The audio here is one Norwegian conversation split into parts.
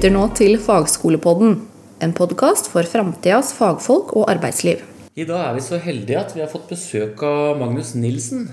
lytter nå til Fagskolepodden, en podkast for framtidas fagfolk og arbeidsliv. I dag er vi så heldige at vi har fått besøk av Magnus Nilsen.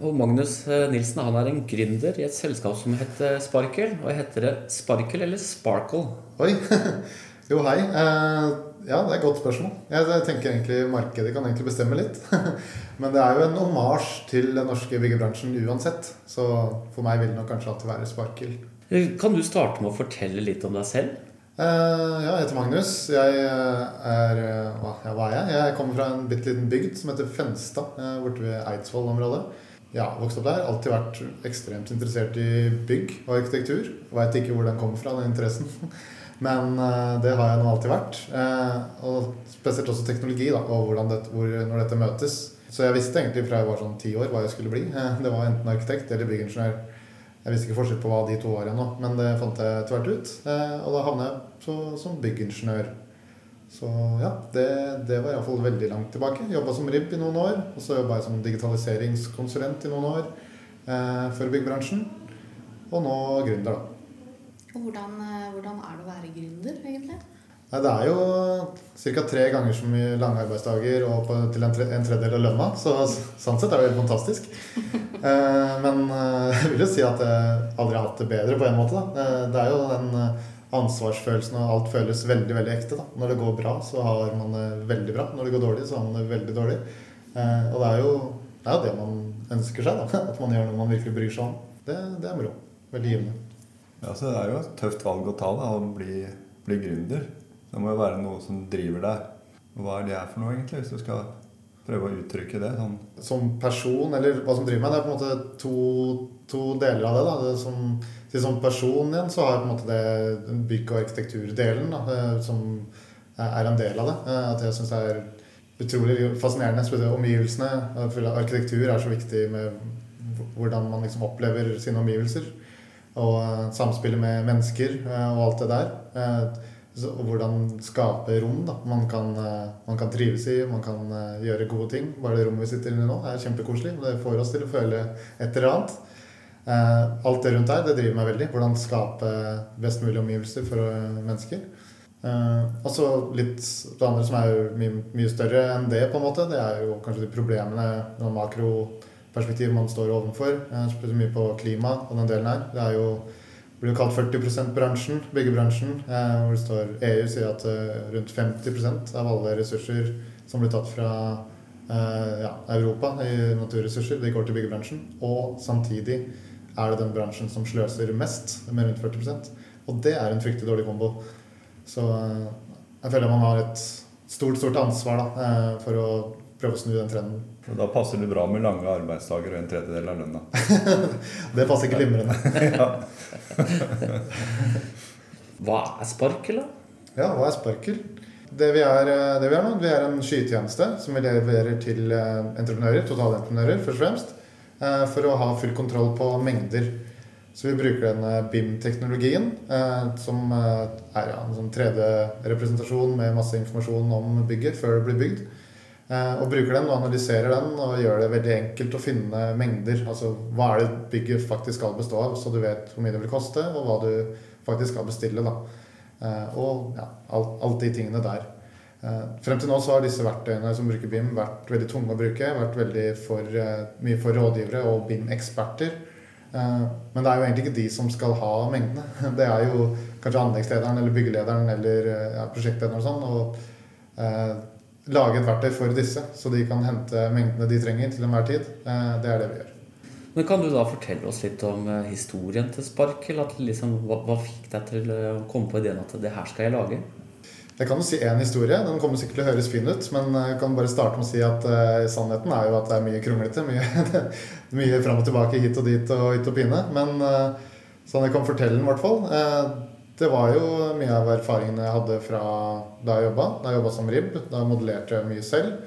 Og Magnus eh, Nilsen han er en gründer i et selskap som heter Sparkle. Og heter det Sparkle eller Sparkle? Oi. Jo, hei. Eh, ja, det er et godt spørsmål. Jeg tenker egentlig markedet kan egentlig bestemme litt. Men det er jo en omasj til den norske byggebransjen uansett. Så for meg vil det nok kanskje alltid være Sparkle. Kan du starte med å fortelle litt om deg selv? Eh, Ja, jeg heter Magnus. Jeg eh, er eh, Hva ja, hva er jeg? Jeg kommer fra en bitte liten bygd som heter Fenstad, borte ved Eidsvoll-området. Ja, vokst opp der. Alltid vært ekstremt interessert i bygg og arkitektur. Veit ikke hvor den kommer fra, den interessen. Men det har jeg nå alltid vært. Og spesielt også teknologi, da, og dette, hvor, når dette møtes. Så jeg visste egentlig fra jeg var sånn ti år hva jeg skulle bli. Det var enten arkitekt eller byggingeniør. Jeg visste ikke forskjell på hva de to var ennå, men det fant jeg etter hvert ut. Eh, Og da havnet jeg så, som byggingeniør. Så ja, det, det var iallfall veldig langt tilbake. Jobba som RIB i noen år. Og så jobba jeg som digitaliseringskonsulent i noen år eh, for byggebransjen. Og nå gründer, da. Hvordan, eh, hvordan er det å være gründer, egentlig? Nei, det er jo ca. tre ganger så mye lange arbeidsdager og på, til en, tre, en tredjedel av lønna. Så sånn sett er det helt fantastisk. Eh, men eh, jeg vil jo si at jeg aldri har hatt det bedre på en måte. Da. Det er jo den eh, ansvarsfølelsen og alt føles veldig veldig ekte. Da. Når det går bra, så har man det veldig bra. Når det går dårlig, så har man det veldig dårlig. Eh, og det er jo det, er jo det man ønsker seg. Da. At man gjør noe man virkelig bryr seg om. Det, det er moro. Veldig givende. Ja, så Det er jo et tøft valg å ta, da, å bli, bli gründer. Det må jo være noe som driver deg. Hva er det for noe, egentlig, hvis du skal prøve å uttrykke det? sånn som person, eller hva som driver meg, det er på en måte to, to deler av det. da. det som, som person igjen, så har jeg på en måte det bygg- og arkitekturdelen da, eh, som er en del av det. Eh, At jeg syns det er utrolig fascinerende. spesielt Omgivelsene. Arkitektur er så viktig med hvordan man liksom opplever sine omgivelser. Og samspillet med mennesker eh, og alt det der. Og hvordan skape rom da, man kan, eh, man kan trives i, man kan eh, gjøre gode ting. Bare det rommet vi sitter inne i nå, er kjempekoselig. Det får oss til å føle et eller annet. Eh, alt det rundt her, det driver meg veldig. Hvordan skape best mulig omgivelser for mennesker. Og så litt det andre som er jo mye, mye større enn det, på en måte. Det er jo kanskje de problemene og makroperspektiv man står overfor. Jeg spør mye på klima og den delen her. Det er jo blir jo kalt 40 %-bransjen, byggebransjen. Eh, hvor det står EU sier at eh, rundt 50% av alle ressurser som blir tatt fra eh, ja, Europa i naturressurser, de går til byggebransjen. Og samtidig er det den bransjen som sløser mest, med rundt 40% Og det er en fryktelig dårlig kombo. Så jeg føler man har et stort, stort ansvar da, for å prøve å snu den trenden. Og Da passer det bra med lange arbeidsdager og en tredjedel av lønna. Det passer glimrende. Hva er sparkel, da? Ja, hva er sparkel? Det vi er, eh, det vi er nå, vi er en skytjeneste som vi leverer til eh, entreprenører, totalentreprenører først og fremst, eh, for å ha full kontroll på mengder. Så vi bruker denne BIM-teknologien, eh, som er ja, en sånn 3D-representasjon med masse informasjon om bygget før det blir bygd. Eh, Og bruker den og analyserer den og gjør det veldig enkelt å finne mengder. Altså hva er det bygget faktisk skal bestå av, så du vet hvor mye det vil koste, og hva du faktisk skal bestille. da. Eh, Og ja, alt, alt de tingene der. Eh, Frem til nå så har disse verktøyene som bruker BIM vært veldig tunge å bruke. Vært veldig for, mye for rådgivere og BIM-eksperter. Men det er jo egentlig ikke de som skal ha mengdene. Det er jo kanskje anleggslederen eller byggelederen eller ja, prosjektlederen og sånn. Og lage et verktøy for disse, så de kan hente mengdene de trenger til enhver tid. Eh, Det er det vi gjør. Men Kan du da fortelle oss litt om eh, historien til Sparkel? At liksom, hva, hva fikk deg til eh, å komme på ideen at det her skal jeg lage? Jeg kan jo si én historie. Den kommer sikkert til å høres fin ut. Men jeg kan bare starte med å si at uh, sannheten er jo at det er mye kronglete. Mye, mye fram og tilbake, hit og dit og hit og pine. Men uh, sånn jeg kan fortelle den, i hvert fall. Eh, det var jo mye av erfaringene jeg hadde fra da jeg jobba. Da jeg jobba som RIB. Da modellerte jeg mye selv.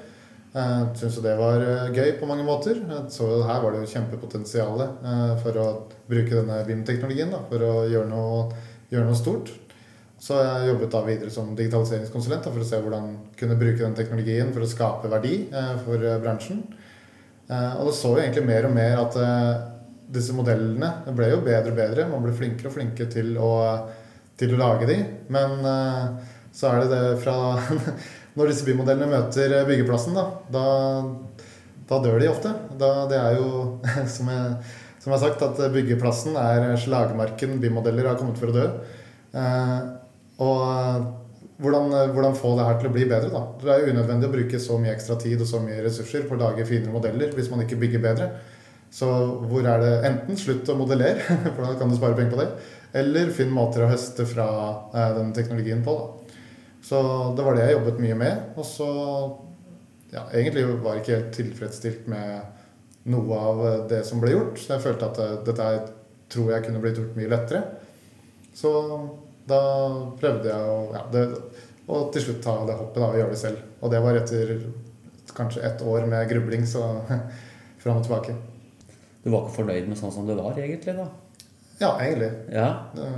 Jeg Syns jo det var eh, gøy på mange måter. Så her var det jo kjempepotensial eh, for å bruke denne BIM-teknologien for å gjøre noe, gjøre noe stort. Så jeg jobbet da videre som digitaliseringskonsulent for å se hvordan jeg kunne bruke den teknologien for å skape verdi eh, for eh, bransjen. Eh, og da så vi egentlig mer og mer at eh, disse modellene ble jo bedre og bedre. Man ble flinkere og flinkere til å til å lage de. Men eh, så er det det fra Når disse bymodellene møter eh, byggeplassen, da, da, da dør de ofte. Da, det er jo, som jeg, som jeg har sagt, at byggeplassen er slagmarken bymodeller har kommet for å dø. Eh, og eh, hvordan, hvordan få det her til å bli bedre, da. Det er jo unødvendig å bruke så mye ekstra tid og så mye ressurser på å lage finere modeller hvis man ikke bygger bedre. Så hvor er det enten slutt å modellere, for da kan du spare penger på det, eller finn måter å høste fra eh, den teknologien på. da. Så det var det jeg jobbet mye med. Og så ja, egentlig var jeg ikke helt tilfredsstilt med noe av det som ble gjort. Så jeg følte at eh, dette tror jeg kunne blitt gjort mye lettere. Så da prøvde jeg å ja, det, Og til slutt ta det hoppet da, og gjøre det selv. Og det var etter kanskje ett år med grubling, så fram og tilbake. Du var ikke fornøyd med sånn som det var, egentlig? da? Ja, egentlig. Ja, Det,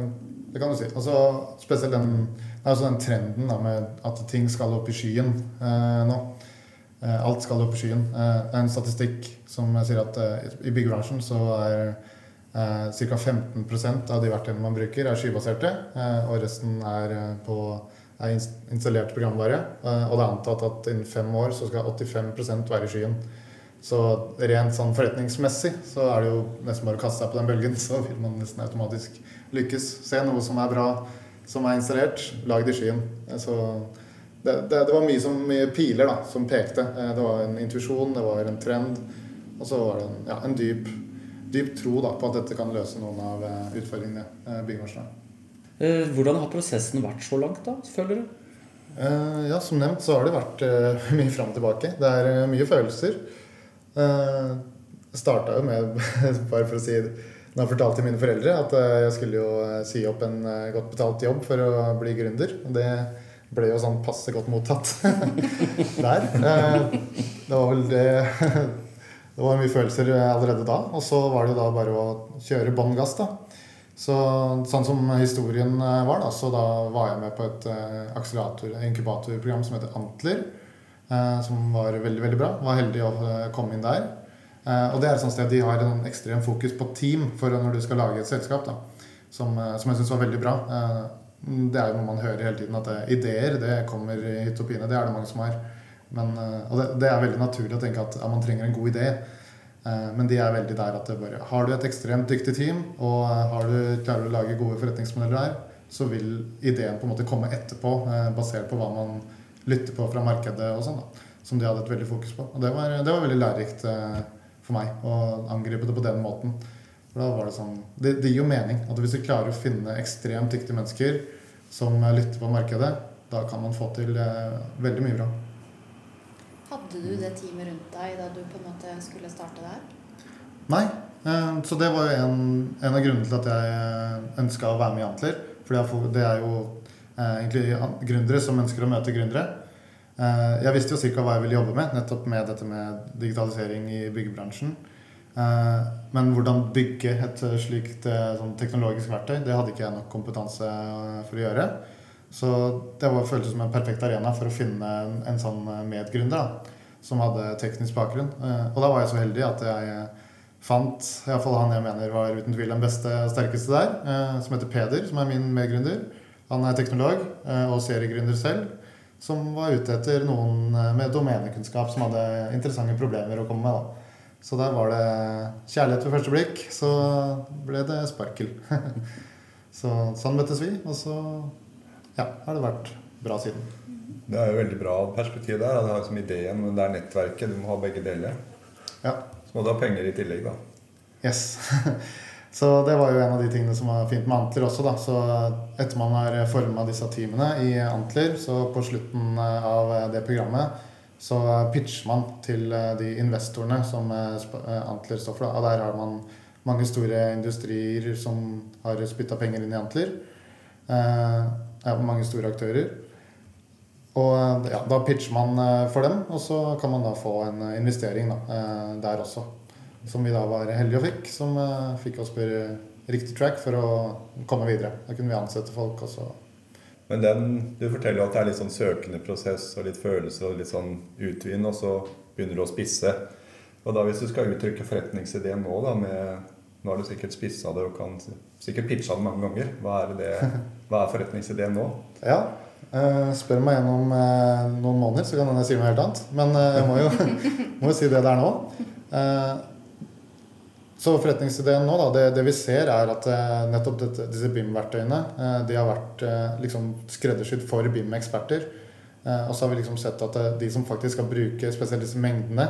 det kan du si. Altså, spesielt den, altså den trenden da, med at ting skal opp i skyen eh, nå. Eh, alt skal opp i skyen. Eh, en statistikk som sier at eh, i byggebransjen så er eh, ca. 15% av de verktøyene man bruker, er skybaserte. Eh, og resten er, på, er installert programvare. Og det er antatt at innen fem år så skal 85% være i skyen. Så rent sånn forretningsmessig så er det jo nesten bare å kaste seg på den bølgen, så vil man nesten automatisk lykkes. Se noe som er bra, som er installert, lag det i skyen. Så det, det, det var mye, som, mye piler da, som pekte. Eh, Det var en intuisjon, det var en trend, og så var det en, ja, en dyp, dyp tro da, på at dette kan løse noen av eh, utfordringene eh, har. Eh, Hvordan har prosessen vært så langt, da, føler du? Ja, som nevnt så har det vært mye fram og tilbake. Det er mye følelser. Uh, starta jo med, bare for å si Når jeg fortalte mine foreldre at eh, jeg skulle jo eh, si opp en eh, godt betalt jobb for å bli gründer. Det ble jo sånn passe godt mottatt der. Eh, det var vel det Det var mye følelser allerede da. Og så var det jo da bare å kjøre bånn gass, da. Så, sånn som historien eh, var, da, så da var jeg med på et eh, akselerator, inkubatorprogram som heter Antler. Eh, som var veldig veldig bra. Var heldig å eh, komme inn der. Eh, og det er et sånt sted de har en ekstrem fokus på team for når du skal lage et selskap. da, Som, som jeg syns var veldig bra. Det er jo noe man hører hele tiden, at ideer det kommer i hytt. Det er det mange som har. Men, og det, det er veldig naturlig å tenke at ja, man trenger en god idé. Men de er veldig der at det bare, har du et ekstremt dyktig team, og har du, klarer du å lage gode forretningsmodeller der, så vil ideen på en måte komme etterpå, basert på hva man lytter på fra markedet og sånn. da, Som de hadde et veldig fokus på. Og det var, det var veldig lærerikt eh, for meg å angripe det på den måten. For da var Det sånn, det, det gir jo mening at hvis du klarer å finne ekstremt dyktige mennesker som eh, lytter på markedet, da kan man få til eh, veldig mye bra. Hadde du det teamet rundt deg da du på en måte skulle starte der? Nei. Så det var jo en, en av grunnene til at jeg ønska å være med i Antler. For det er jo egentlig gründere som ønsker å møte gründere. Eh, Jeg visste jo cirka hva jeg ville jobbe med, nettopp med dette med digitalisering i byggebransjen. Eh, Men hvordan bygge et slikt eh, sånn teknologisk verktøy, det hadde ikke jeg nok kompetanse for å gjøre. Så det var, føltes som en perfekt arena for å finne en, en sånn medgründer som hadde teknisk bakgrunn. Og da var jeg så heldig at jeg fant i hvert fall han jeg mener var uten tvil den beste og sterkeste der, som heter Peder, som er min medgründer. Han er teknolog og seriegründer selv, som var ute etter noen eh, med domenekunnskap som hadde interessante problemer å komme med. da. Så der var det kjærlighet ved første blikk, så ble det sparkel. så sånn møttes vi, og så ja, har det vært bra siden. Det er jo veldig bra perspektiv der. Det er som ideen, men det er nettverket. Du må ha begge deler. Ja, Så må du ha penger i tillegg, da. Yes. Så det var jo en av de tingene som var fint med Antler også. da. Så etter man har forma disse teamene i Antler, så på slutten av det programmet så pitcher man til de investorene som Antler står for. da. Og der har man mange store industrier som har spytta penger inn i Antler. Eh, ja, mange store aktører. Og ja, da pitcher man eh, for dem, og så kan man da få en eh, investering da, eh, der også. Som vi da var heldige og fikk, som eh, fikk oss på riktig track for å komme videre. Da kunne vi ansette folk også. Men den, du forteller jo at det er litt sånn søkende prosess og litt følelser og litt sånn utvinn, og så begynner du å spisse. Og da hvis du skal uttrykke forretningsideen nå da, med Nå har du sikkert spissa det og kan sikkert pitcha det mange ganger. Hva er, det, hva er forretningsideen nå? Ja. Uh, spør meg gjennom uh, noen måneder, så kan hende jeg si noe helt annet. Men uh, jeg må jo, må jo si det der er nå. Så forretningsideen nå, da, det, det vi ser, er at eh, nettopp dette, disse BIM-verktøyene eh, de har vært eh, liksom skreddersydd for BIM-eksperter. Og så har vi liksom sett at de som faktisk skal bruke spesielt disse mengdene,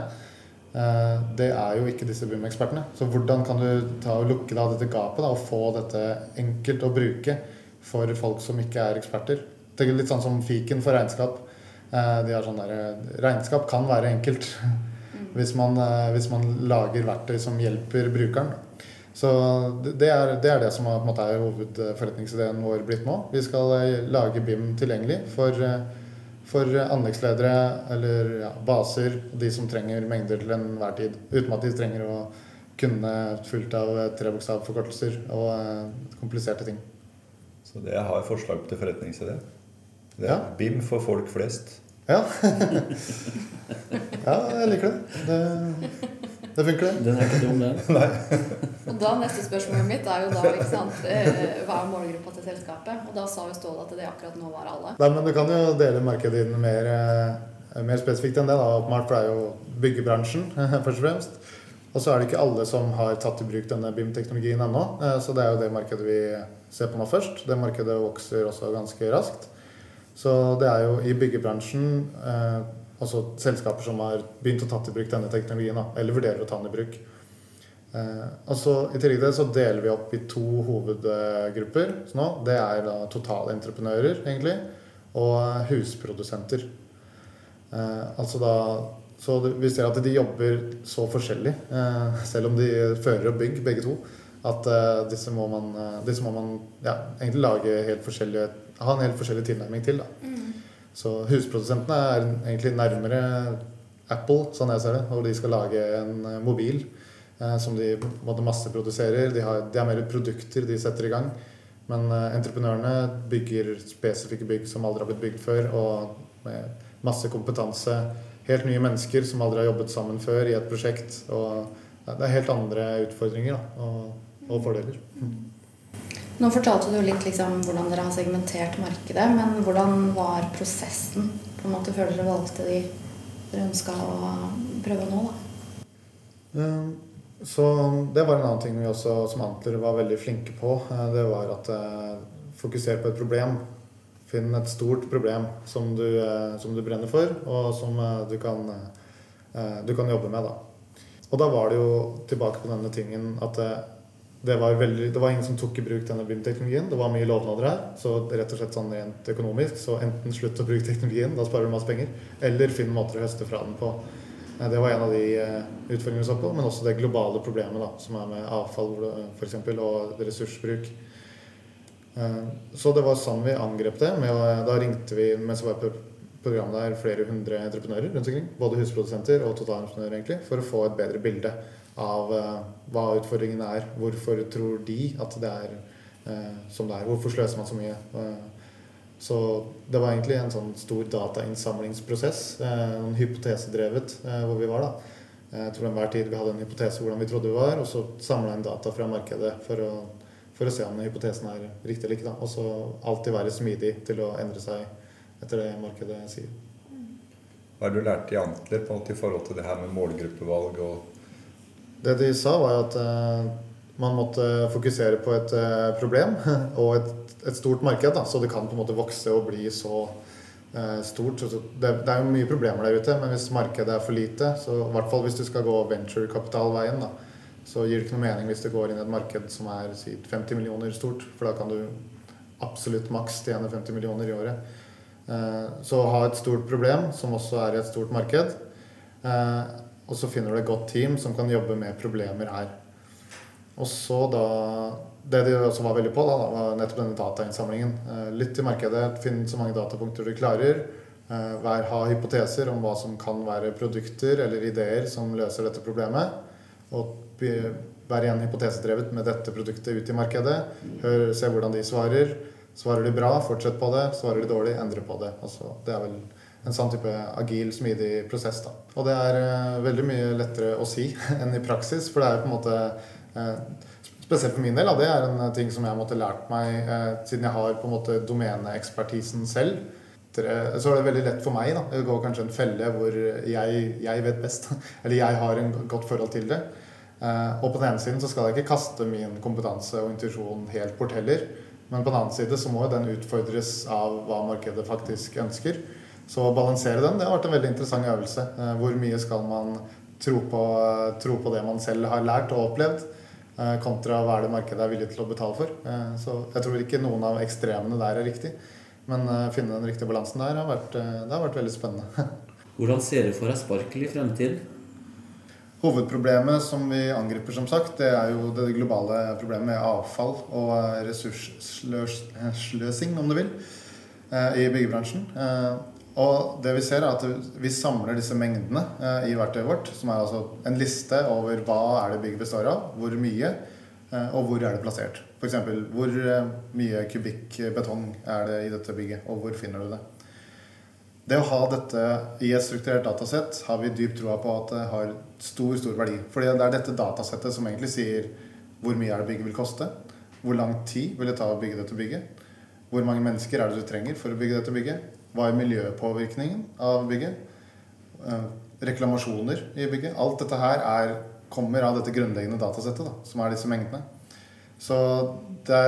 det er jo ikke disse BIM-ekspertene. Så hvordan kan du ta og lukke da dette gapet da, og få dette enkelt å bruke for folk som ikke er eksperter? Det er litt sånn som fiken for regnskap. De har sånn der, Regnskap kan være enkelt hvis man, eh, hvis man lager verktøy som hjelper brukeren. Så det er det, er det som er, måte, er hovedforretningsideen vår blitt nå. Vi skal eh, lage BIM tilgjengelig for, eh, for anleggsledere eller ja, baser, de som trenger mengder til enhver tid. Uten at de trenger å kunne fullt av trebokstavforkortelser og eh, kompliserte ting. Så det har forslag til forretningsidé. Det er Ja. BIM for folk flest. Ja. ja, jeg liker det. Det, det funker, det. Den er ikke dum, den. Og da Neste spørsmålet mitt er jo da ikke sant, eh, hva er målgruppa til selskapet? Og da sa jo Ståle at det akkurat nå var alle. Nei, men du kan jo dele markedet inn mer, eh, mer spesifikt enn det. da, åpenbart, For det er jo byggebransjen, først og fremst. Og så er det ikke alle som har tatt i bruk denne BIM-teknologien ennå. eh, Så det er jo det markedet vi ser på nå først. Det markedet vokser også ganske raskt. Så det er jo i byggebransjen eh, altså selskaper som har begynt å ta i bruk denne teknologien, da, eller vurderer å ta den i bruk. Eh, altså, I tillegg til det så deler vi opp i to hovedgrupper. Så nå, det er da totalentreprenører, egentlig, og husprodusenter. Eh, altså da, så Vi ser at de jobber så forskjellig, eh, selv om de fører og bygg, begge to. At eh, disse må man, eh, disse må man ja, egentlig lage helt forskjellige, ha en helt forskjellig tilnærming til. da. Så husprodusentene er egentlig nærmere Apple, sånn jeg ser det, og de skal lage en eh, mobil eh, som de måte masseproduserer. De har, de har mer produkter de setter i gang. Men eh, entreprenørene bygger spesifikke bygg som aldri har blitt bygd før, og med masse kompetanse. Helt nye mennesker som aldri har jobbet sammen før i et prosjekt. Og det er helt andre utfordringer da, og, og fordeler. Nå fortalte du litt liksom, hvordan dere har segmentert markedet, men hvordan var prosessen på en måte før dere valgte de dere ønska å prøve nå? da? Eh, Så det var en annen ting vi også som Antler var veldig flinke på. Eh, Det var at eh, fokusere på et problem. Finn et stort problem som du, eh, som du brenner for, og som du kan, du kan jobbe med. Da. Og da var det jo tilbake på denne tingen at det var, veldig, det var ingen som tok i bruk denne BIM-teknologien. Det var mye lovnader her. Så rett og slett sånn rent økonomisk, så enten slutt å bruke teknologien, da sparer du masse penger, eller finn måter å høste fra den på. Eh, Det var en av de eh, utfordringene vi så på, men også det globale problemet da, som er med avfall for eksempel, og ressursbruk. Eh, Så det var sånn vi angrep det. Da ringte vi mens vi var på programmet der flere hundre entreprenører rundt omkring. Både husprodusenter og totalentreprenører, egentlig, for å få et bedre bilde av eh, hva utfordringene er. Hvorfor tror de at det er eh, som det er? Hvorfor sløser man så mye? Eh, så det var egentlig en sånn stor datainnsamlingsprosess, en hypotesedrevet, hvor vi var da. Jeg tror enhver tid vi hadde en hypotese hvordan vi trodde vi var, og så samla inn data fra markedet for å, for å se om hypotesen er riktig eller ikke. da. Og så alltid være smidig til å endre seg etter det markedet sier. Hva har du lært i Antler på en måte i forhold til det her med målgruppevalg og Det de sa, var at eh, man måtte fokusere på et eh, problem og et, et stort marked, da, så det kan på en måte vokse og bli så eh, stort. Det, det er jo mye problemer der ute, men hvis markedet er for lite, så i hvert fall hvis du skal gå venturekapitalveien, da, så gir det ikke noe mening hvis du går inn i et marked som er si, 50 millioner stort, for da kan du absolutt maks tjene 50 millioner i året. Så ha et stort problem, som også er i et stort marked. Og så finner du et godt team som kan jobbe med problemer her. Og så da Det de også var veldig på, da var nettopp denne datainnsamlingen. Eh, Lytt til markedet, finn så mange datapunkter du klarer. Eh, Vær, ha hypoteser om hva som kan være produkter eller ideer som løser dette problemet. Og vær igjen hypotesedrevet med dette produktet ut i markedet. Hør, se hvordan de svarer. Svarer de bra, fortsett på det. Svarer de dårlig, endre på det. Altså, det er vel en sånn type agil, smidig prosess. Da. Og det er uh, veldig mye lettere å si enn i praksis, for det er på en måte uh, spesielt for min del, da, det er en ting som jeg har lært meg eh, siden jeg har på en måte domeneekspertisen selv. Så er det veldig lett for meg da, Det går kanskje en felle hvor jeg, jeg vet best. Eller jeg har en godt forhold til det. Eh, Og på den ene siden så skal jeg ikke kaste min kompetanse og intuisjon helt bort heller. Men på den annen side så må jo den utfordres av hva markedet faktisk ønsker. Så å balansere den, det har vært en veldig interessant øvelse. Eh, Hvor mye skal man tro på, tro på det man selv har lært og opplevd, eh, kontra hva er det markedet er villig til å betale for. Eh, Så jeg tror ikke noen av ekstremene der er riktig. Men å finne den riktige balansen der har vært, eh, det har vært veldig spennende. Hvordan ser du for deg Sparkel i fremtiden? Hovedproblemet som vi angriper, som sagt, det er jo det globale problemet med avfall og eh, ressurssløsing, om du vil, eh, i byggebransjen. Og det vi ser, er at vi samler disse mengdene eh, i verktøyet vårt, som er altså en liste over hva er det bygget består av, hvor mye, eh, og hvor er det plassert. F.eks. hvor eh, mye kubikk betong er det i dette bygget, og hvor finner du det. Det å ha dette i et strukturert datasett har vi dyp troa på at det har stor stor verdi. Fordi det er dette datasettet som egentlig sier hvor mye er det bygget vil koste, hvor lang tid vil det ta å bygge dette bygget, hvor mange mennesker er det du trenger for å bygge dette bygget, hva er miljøpåvirkningen av bygget, eh, reklamasjoner i bygget. Alt dette her er, kommer av dette grunnleggende datasettet, da, som er disse mengdene. Så det,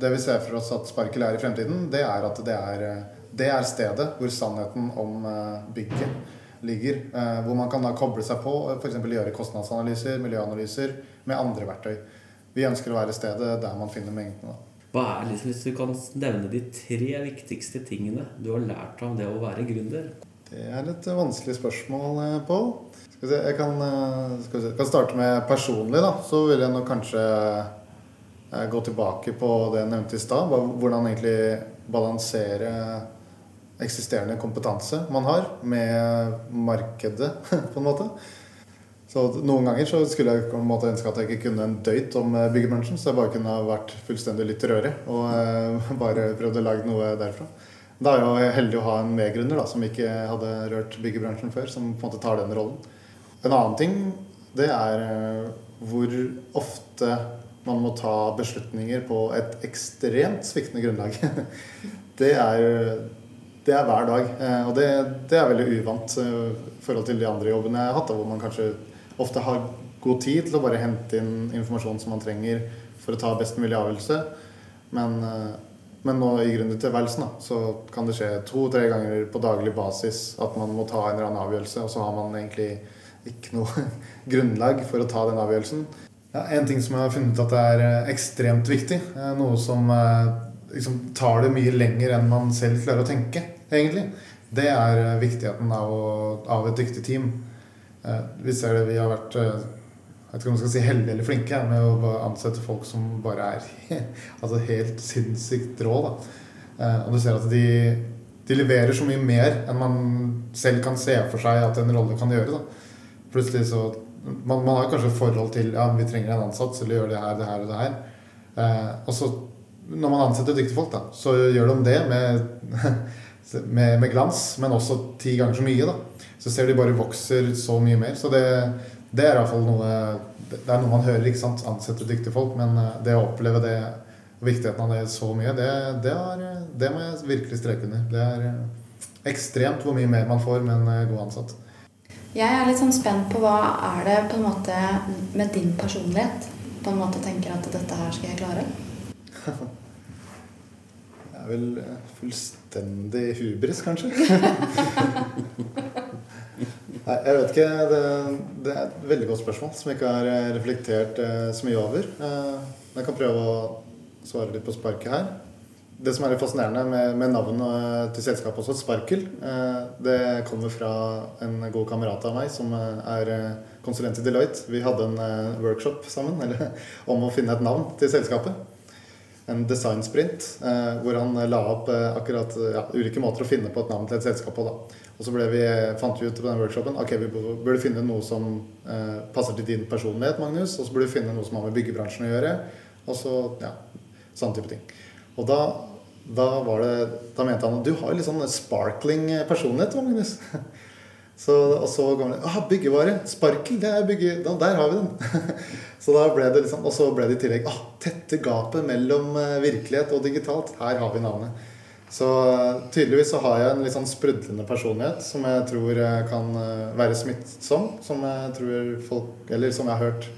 det vi ser for oss at Sparkel er i fremtiden, det er at det er, eh, det er stedet hvor sannheten om eh, bygget ligger. Hvor man kan da koble seg på f.eks. gjøre kostnadsanalyser, miljøanalyser med andre verktøy. Vi ønsker å være stedet der man finner mengdene. da. Hva er liksom, Hvis du kan nevne de tre viktigste tingene du har lært om det å være gründer? Det er et vanskelig spørsmål, eh, Pål. Jeg kan, eh, se, kan starte med personlig, da. Så vil jeg nok kanskje eh, gå tilbake på det jeg nevnte i stad. Hvordan egentlig balansere eksisterende kompetanse man har, med markedet, på en måte. Så Noen ganger så skulle jeg på en måte ønske at jeg ikke kunne en døyt om eh, byggebransjen, så jeg bare kunne ha vært fullstendig litt rørig og eh, bare prøvd å lage noe derfra. Da er jeg jo heldig å ha en medgrunner da, som ikke hadde rørt byggebransjen før, som på en måte tar den rollen. En annen ting det er eh, hvor ofte man må ta beslutninger på et ekstremt sviktende grunnlag. Det er, det er hver dag. eh, Og det, det er veldig uvant i forhold til de andre jobbene jeg har hatt, hvor man kanskje ofte har god tid til å bare hente inn informasjon som man trenger for å ta best mulig avgjørelse. Men, eh, men nå i gründertilværelsen så kan det skje to-tre ganger på daglig basis at man må ta en eller annen avgjørelse, og så har man egentlig ikke noe grunnlag for å ta den avgjørelsen. Ja, en ting som jeg har funnet at er eh, ekstremt viktig, eh, noe som liksom tar det mye lenger enn man selv klarer å tenke, egentlig, det er viktigheten av, å, av et dyktig team. Eh, Vi ser det, vi har vært eh, jeg vet ikke om jeg skal si heldige eller flinke med å ansette folk som bare er altså helt sinnssykt rå. Da. Eh, Og du ser at de, de leverer så mye mer enn man selv kan se for seg at en rolle kan gjøre. Da. Plutselig så man, man har kanskje et forhold til ja, vi trenger en ansatt å gjøre det her, det her og det her. Eh, og så når man ansetter dyktige folk, da, så gjør de det med, med, med glans, men også ti ganger så mye. da. Så ser de bare vokser så mye mer. Så det, det er iallfall noe Det er noe man hører, ikke sant. Ansette dyktige folk. Men eh, det å oppleve det, viktigheten av det så mye, det, det, er, det må jeg virkelig streke under. Det er eh, ekstremt hvor mye mer man får med en eh, god ansatt. Jeg er litt sånn spent på hva er det på en måte med din personlighet på en måte tenker at dette her skal jeg klare? jeg er vel eh, fullstendig hubris, kanskje. Nei, jeg vet ikke. Det, det er et veldig godt spørsmål som ikke har eh, reflektert eh, så mye over. Eh, jeg kan prøve å svare litt på sparket her. Det som er fascinerende med, med navnet til selskapet også, Sparkel, eh, det kommer fra en god kamerat av meg som eh, er eh, konsulent i Deloitte. Vi hadde en eh, workshop sammen eller, om å finne et navn til selskapet en designsprint eh, hvor han la opp eh, akkurat ja, ulike måter å finne på et navn til et selskap på. da. Og så vi, fant vi ut på den workshopen ok, vi burde finne noe som eh, passer til din personlighet, Magnus. Og så burde vi finne noe som har med byggebransjen å gjøre. Og så, ja, sånn type ting. Og da, da det, da mente han at du har litt sånn sparkling personlighet, Magnus. Så, og så gamle ah, byggevare. Sparkel, det er bygge... Da, der har vi den. så da ble det liksom, Og så ble det i tillegg ah, tette gapet mellom eh, virkelighet og digitalt. Her har vi navnet. Så eh, tydeligvis så har jeg en litt sånn sprudlende personlighet som jeg tror eh, kan være smittsom. Som jeg tror folk Eller som jeg har hørt,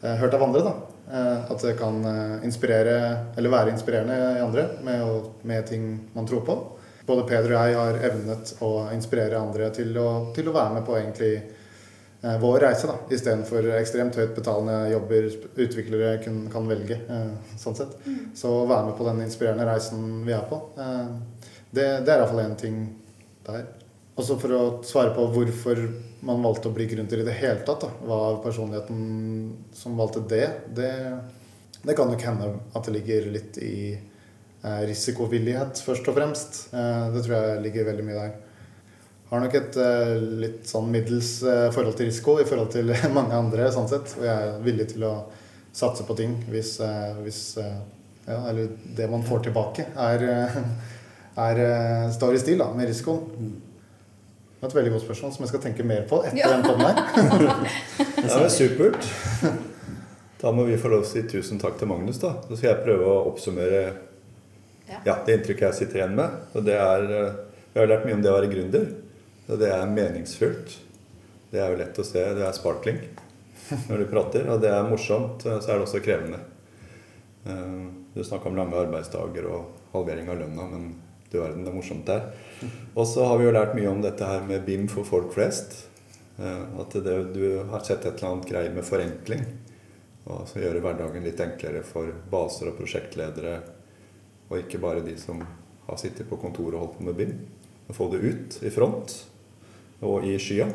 hørt av andre, da. At det kan inspirere, eller være inspirerende i andre med, med ting man tror på både Peder og jeg har evnet å inspirere andre til å, til å være med på egentlig eh, vår reise, da, istedenfor ekstremt høyt betalende jobber utviklere kun, kan velge. Eh, sånn sett. Mm. Så å være med på den inspirerende reisen vi er på, eh, det, det, er iallfall én ting der. Og så for å svare på hvorfor man valgte å bli gründer i det hele tatt, da, var personligheten som valgte det, det, det kan nok hende at det ligger litt i risikovillighet, først og fremst. Eh, det tror jeg ligger veldig mye der. Har nok et eh, litt sånn middels forhold til risiko i forhold til mange andre, sånn sett. Og jeg er villig til å satse på ting hvis, hvis ja, eller det man får tilbake, er, er, står i stil da, med risikoen. Det er et veldig godt spørsmål som jeg skal tenke mer på etter ja. den poden her. det er supert. Da må vi få lov til å si tusen takk til Magnus. da. Så skal jeg prøve å oppsummere ja. det inntrykket jeg sitter igjen med. Og det er, eh, jeg har lært mye om det å være gründer. Og det er meningsfullt. Det er jo lett å se. Det er sparkling når du prater. Og det er morsomt, så er det også krevende. Eh, du snakka om lange arbeidsdager og halvering av lønna, men du verden, det er morsomt der. Og så har vi jo lært mye om dette her med BIM for folk flest. Eh, at det, du har sett et eller annet greie med forenkling. Og så gjøre hverdagen litt enklere for baser og prosjektledere og ikke bare de som har sittet på kontoret og holdt på med bind. Få det ut i front og i skya.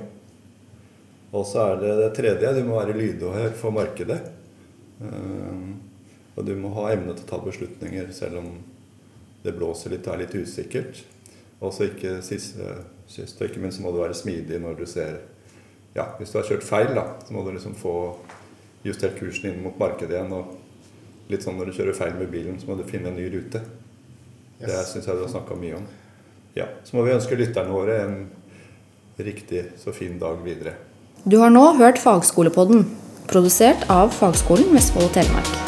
Og så er det det tredje. Du må være lydhør for markedet. Eh, og du må ha evne til å ta beslutninger selv om det blåser litt og er litt usikkert. Og så ikke siste, sist ikke minst må du være smidig når du ser Ja, hvis du har kjørt feil, da, så må du liksom få justert kursen inn mot markedet igjen. og litt sånn når du kjører feil med bilen, så må du finne en ny rute. Yes. Det syns jeg du har snakka mye om. Ja, Så må vi ønske lytterne våre en riktig så fin dag videre. Du har nå hørt Fagskolepodden, produsert av Fagskolen Vestfold og Telemark.